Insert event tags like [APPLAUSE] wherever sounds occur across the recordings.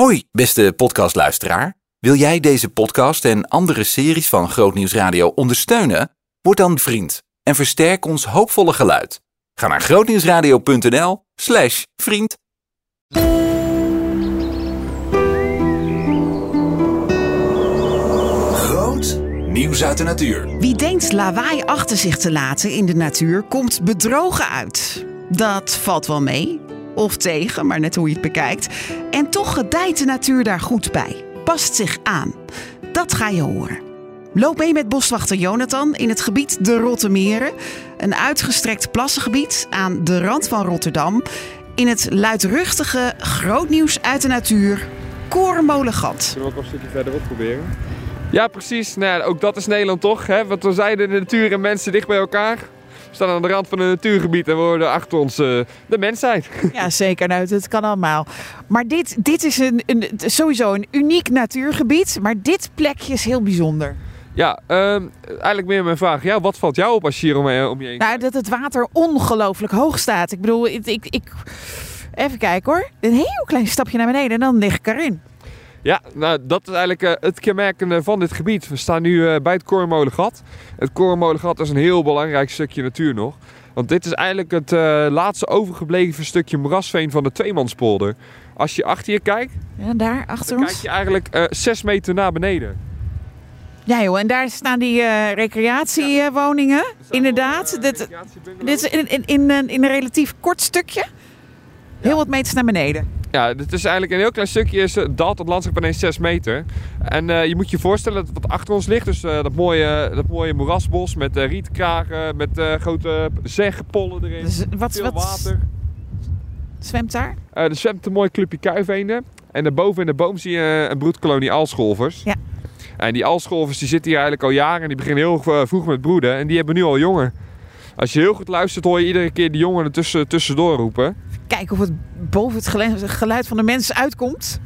Hoi, beste podcastluisteraar. Wil jij deze podcast en andere series van Grootnieuws Radio ondersteunen? Word dan vriend en versterk ons hoopvolle geluid. Ga naar grootnieuwsradio.nl slash vriend. Groot nieuws uit de natuur. Wie denkt lawaai achter zich te laten in de natuur, komt bedrogen uit. Dat valt wel mee. Of tegen, maar net hoe je het bekijkt. En toch gedijt de natuur daar goed bij. Past zich aan. Dat ga je horen. Loop mee met boswachter Jonathan in het gebied de Rottemeren. Een uitgestrekt plassengebied aan de rand van Rotterdam. In het luidruchtige grootnieuws uit de natuur, Korenmolengat. Zullen we ook een stukje verderop proberen? Ja, precies. Nou, ja, ook dat is Nederland toch? Hè? Want we zeiden de natuur en mensen dicht bij elkaar. We staan aan de rand van een natuurgebied en we horen achter ons eh, de mensheid. [LAUGHS] Ja, zeker. Nou, het kan allemaal. Maar dit, dit is een, een, sowieso een uniek natuurgebied. Maar dit plekje is heel bijzonder. Ja, ehm, eigenlijk meer mijn vraag. Ja, wat valt jou op als je hier om, je- om je heen Nou, dat het water ongelooflijk hoog staat. Ik bedoel, ik, ik, ik- even kijken hoor. Een heel klein stapje naar beneden en dan lig ik erin. Ja, nou, dat is eigenlijk eh, het kenmerkende van dit gebied. We staan nu eh, bij het Korenmolengat. Het Korenmolengat is een heel belangrijk stukje natuur nog. Want dit is eigenlijk het eh, laatste overgebleven stukje moerasveen van de Tweemanspolder. Als je achter je kijkt, Ja, daar achter dan kijk ons. je eigenlijk eh 6 meter naar beneden. Ja joh, en daar staan die recreatiewoningen. Inderdaad. Dit, dit is in, in, in een relatief kort stukje. Heel wat meters naar beneden. Ja, dit is eigenlijk een heel klein stukje. Is, eh, daalt het landschap ineens 6 meter. En eh, je moet je voorstellen dat wat achter ons ligt. Dus eh, dat, mooie, dat mooie moerasbos met rietkragen. Met grote zeggepollen erin. Dus wat, veel wat water. zwemt daar? Er zwemt een mooi clubje kuivenen. En daarboven in de boom zie je een broedkolonie aalscholvers. Ja. En die aalscholvers die zitten hier eigenlijk al jaren. En die beginnen heel vroeg met broeden. En die hebben nu al jongen. Als je heel goed luistert hoor je iedere keer die jongen er tussen, tussendoor roepen. Kijken of het boven het geluid van de mens uitkomt.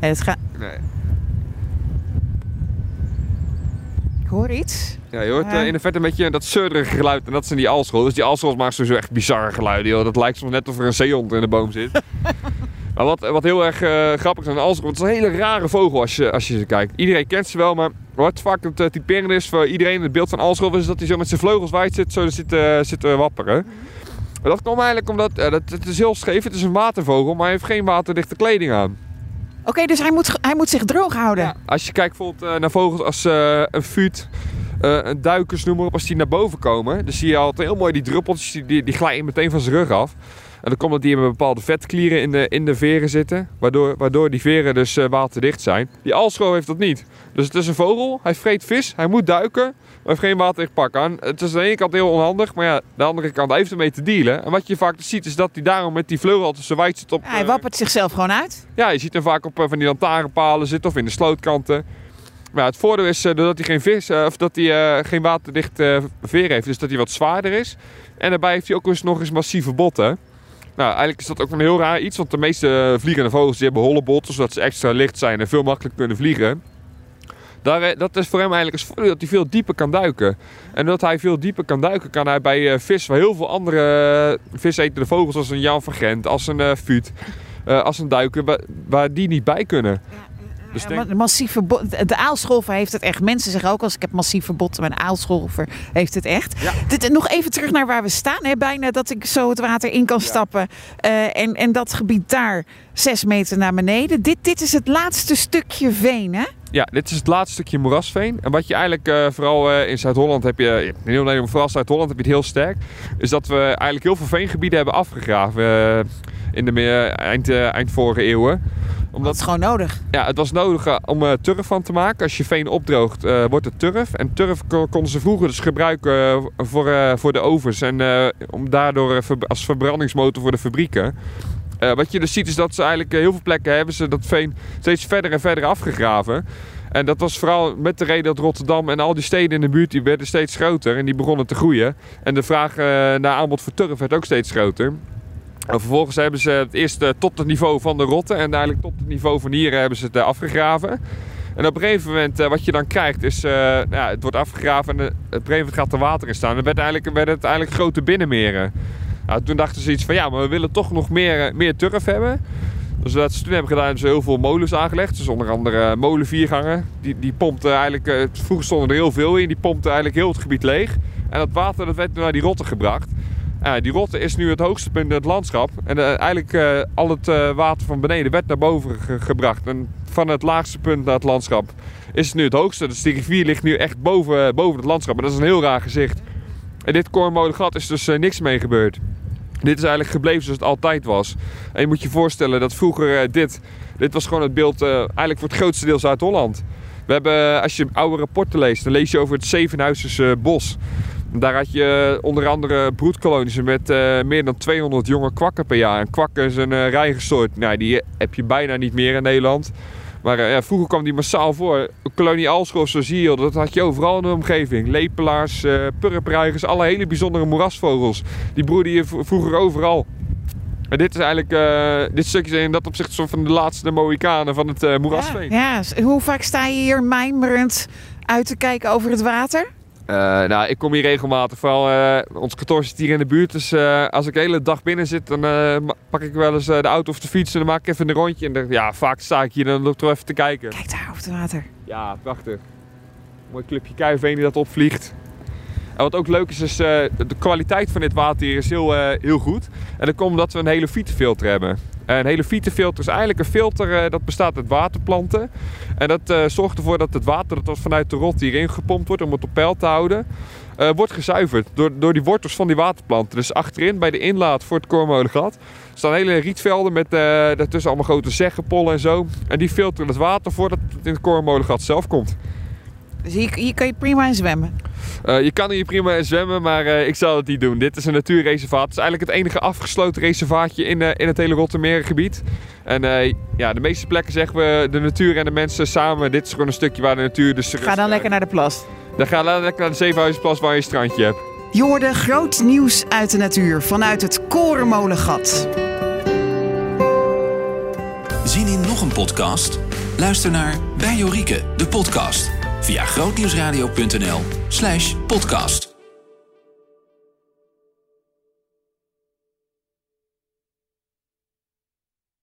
Nee, het gaat... Nee. Ik hoor iets. Ja, je hoort eh, in de verte een beetje dat zeurderige geluid. En dat zijn die aalscholvers. Dus die aalscholvers maken sowieso echt bizarre geluiden. Joh. Dat lijkt soms net of er een zeehond in de boom zit. [LAUGHS] maar wat, wat heel erg eh, grappig is aan de. Het is een hele rare vogel als je, als je ze kijkt. Iedereen kent ze wel, maar wat vaak het uh, typerende is voor iedereen in het beeld van aalscholver... is dat hij zo met zijn vleugels wijd zit, zo zit, eh, zit te wapperen. Maar dat komt eigenlijk omdat... eh, dat, het is heel scheef. Het is een watervogel, maar hij heeft geen waterdichte kleding aan. Oké, dus hij moet, hij moet zich droog houden. Ja, als je kijkt bijvoorbeeld eh, naar vogels als eh, een fuut, eh, een duikers, noem maar op, als die naar boven komen, dan zie je altijd heel mooi die druppeltjes, die, die, die glijden meteen van zijn rug af. En dan komt dat die hebben bepaalde vetklieren in de, in de veren zitten, waardoor, waardoor die veren dus eh, waterdicht zijn. Die aalscholver heeft dat niet. Dus het is een vogel, hij vreet vis, hij moet duiken, maar heeft geen waterdicht pak aan. Het is aan de ene kant heel onhandig, maar ja, de andere kant hij heeft ermee te dealen. En wat je vaak ziet is dat hij daarom met die vleugel altijd zo wijd zit op... hij eh, wappert zichzelf gewoon uit. ja, je ziet hem vaak op eh, van die lantaarnpalen zitten of in de slootkanten. Maar het voordeel is doordat hij geen vis, of dat hij geen waterdicht eh, veer heeft, dus dat hij wat zwaarder is. En daarbij heeft hij ook eens nog eens massieve botten. Nou, eigenlijk is dat ook een heel raar iets, want de meeste eh, vliegende vogels hebben holle botten, zodat ze extra licht zijn en veel makkelijker kunnen vliegen. Daar, eh, dat is voor hem eigenlijk het voordeel dat hij veel dieper kan duiken. En omdat hij veel dieper kan duiken, kan hij bij eh, vis, waar heel veel andere visetende vogels, als een Jan van Gent, als een uh, fuut, als een duiker, waar, die niet bij kunnen. Dus ja, denk... massieve de, aalscholver heeft het echt. Mensen zeggen ook als ik heb massieve botten, maar een aalscholver heeft het echt. Ja. Dit, nog even terug naar waar we staan. Hè, bijna dat ik zo het water in kan stappen. Uh, en, en dat gebied daar zes meter naar beneden. Dit, dit is het laatste stukje veen, hè? Ja, dit is het laatste stukje moerasveen. En wat je eigenlijk uh, vooral uh, in Zuid-Holland heb je, in heel Nederland, vooral Zuid-Holland heb je het heel sterk, is dat we eigenlijk heel veel veengebieden hebben afgegraven uh, in de meer, eind, eind vorige eeuwen. Omdat het is gewoon nodig. Ja, het was nodig om uh, turf van te maken. Als je veen opdroogt, uh, wordt het turf. En turf konden ze vroeger dus gebruiken voor, uh, voor de ovens. En om daardoor als verbrandingsmotor voor de fabrieken. Wat je dus ziet is dat ze eigenlijk heel veel plekken hebben ze dat veen steeds verder en verder afgegraven. En dat was vooral met de reden dat Rotterdam en al die steden in de buurt die werden steeds groter en die begonnen te groeien. En de vraag naar aanbod voor turf werd ook steeds groter. En vervolgens hebben ze het eerst uh, tot het niveau van de rotten en eigenlijk tot het niveau van hier hebben ze het uh, afgegraven. En op een gegeven moment, uh, wat je dan krijgt, is nou ja, het wordt afgegraven en op een gegeven moment gaat er water in staan. Dan werd, eigenlijk, het eigenlijk grote binnenmeren. Nou, toen dachten ze iets van ja, maar we willen toch nog meer, eh, meer turf hebben. Dus wat ze toen hebben gedaan, ze heel veel molens aangelegd. Dus onder andere molenviergangen. Die, die pompten eigenlijk, vroeger stonden er heel veel in, die pompten eigenlijk heel het gebied leeg. En dat water dat werd naar die rotte gebracht. Die rotte is nu het hoogste punt in het landschap. En eigenlijk al het water van beneden werd naar boven ge gebracht. En van het laagste punt naar het landschap is het nu het hoogste. Dus die rivier ligt nu echt boven, boven het landschap. Dat is een heel raar gezicht. En dit Koornmolengat is dus niks mee gebeurd. Dit is eigenlijk gebleven zoals het altijd was. En je moet je voorstellen dat vroeger dit... Dit was gewoon het beeld eigenlijk voor het grootste deel Zuid-Holland. We hebben, als je oude rapporten leest, dan lees je over het Zevenhuizense bos. Daar had je onder andere broedkolonies met uh, meer dan 200 jonge kwakken per jaar. En kwakken is een uh, reigersoort. Nou, die heb je bijna niet meer in Nederland. Maar ja, vroeger kwam die massaal voor. Kolonie Alschroef, zo zie je, dat had je overal in de omgeving. Lepelaars, uh, alle hele bijzondere moerasvogels. Die broedden je vroeger overal. En dit is eigenlijk, dit stukje in dat opzicht soort van de laatste Mohikanen van het moerasveen. Ja, ja, hoe vaak sta je hier mijmerend uit te kijken over het water? Uh, nou, ik kom hier regelmatig. Vooral uh, ons kantoor zit hier in de buurt. Dus uh, als ik de hele dag binnen zit, dan pak ik wel eens de auto of de fiets en dan maak ik even een rondje. En dan, ja, vaak sta ik hier dan loop ik toch even te kijken. Kijk daar op het water. Ja, prachtig. Mooi clubje kuiveen die dat opvliegt. En wat ook leuk is, is de kwaliteit van dit water hier is heel, heel goed. En dat komt omdat we een hele filter hebben. Een hele filter is eigenlijk een filter dat bestaat uit waterplanten. En dat uh, zorgt ervoor dat het water dat vanuit de rot hierin gepompt wordt om het op peil te houden, uh, wordt gezuiverd door, door die wortels van die waterplanten. Dus achterin bij de inlaat voor het koormolengat staan hele rietvelden met daartussen allemaal grote zeggenpollen en zo. En die filteren het water voordat het in het koormolengat zelf komt. Dus hier, hier kan je prima in zwemmen? Uh, je kan hier prima zwemmen, maar uh, ik zal het niet doen. Dit is een natuurreservaat. Het is eigenlijk het enige afgesloten reservaatje in, uh, in het hele Rottermerengebied. En ja, de meeste plekken zeggen we de natuur en de mensen samen. Dit is gewoon een stukje waar de natuur dus... Ga dan lekker naar de plas. Dan ga dan lekker naar de Zevenhuizenplas waar je een strandje hebt. Je hoorde groot nieuws uit de natuur vanuit het Korenmolengat. Zien in nog een podcast? Luister naar Bij Jorike, de podcast via grootnieuwsradio.nl slash podcast.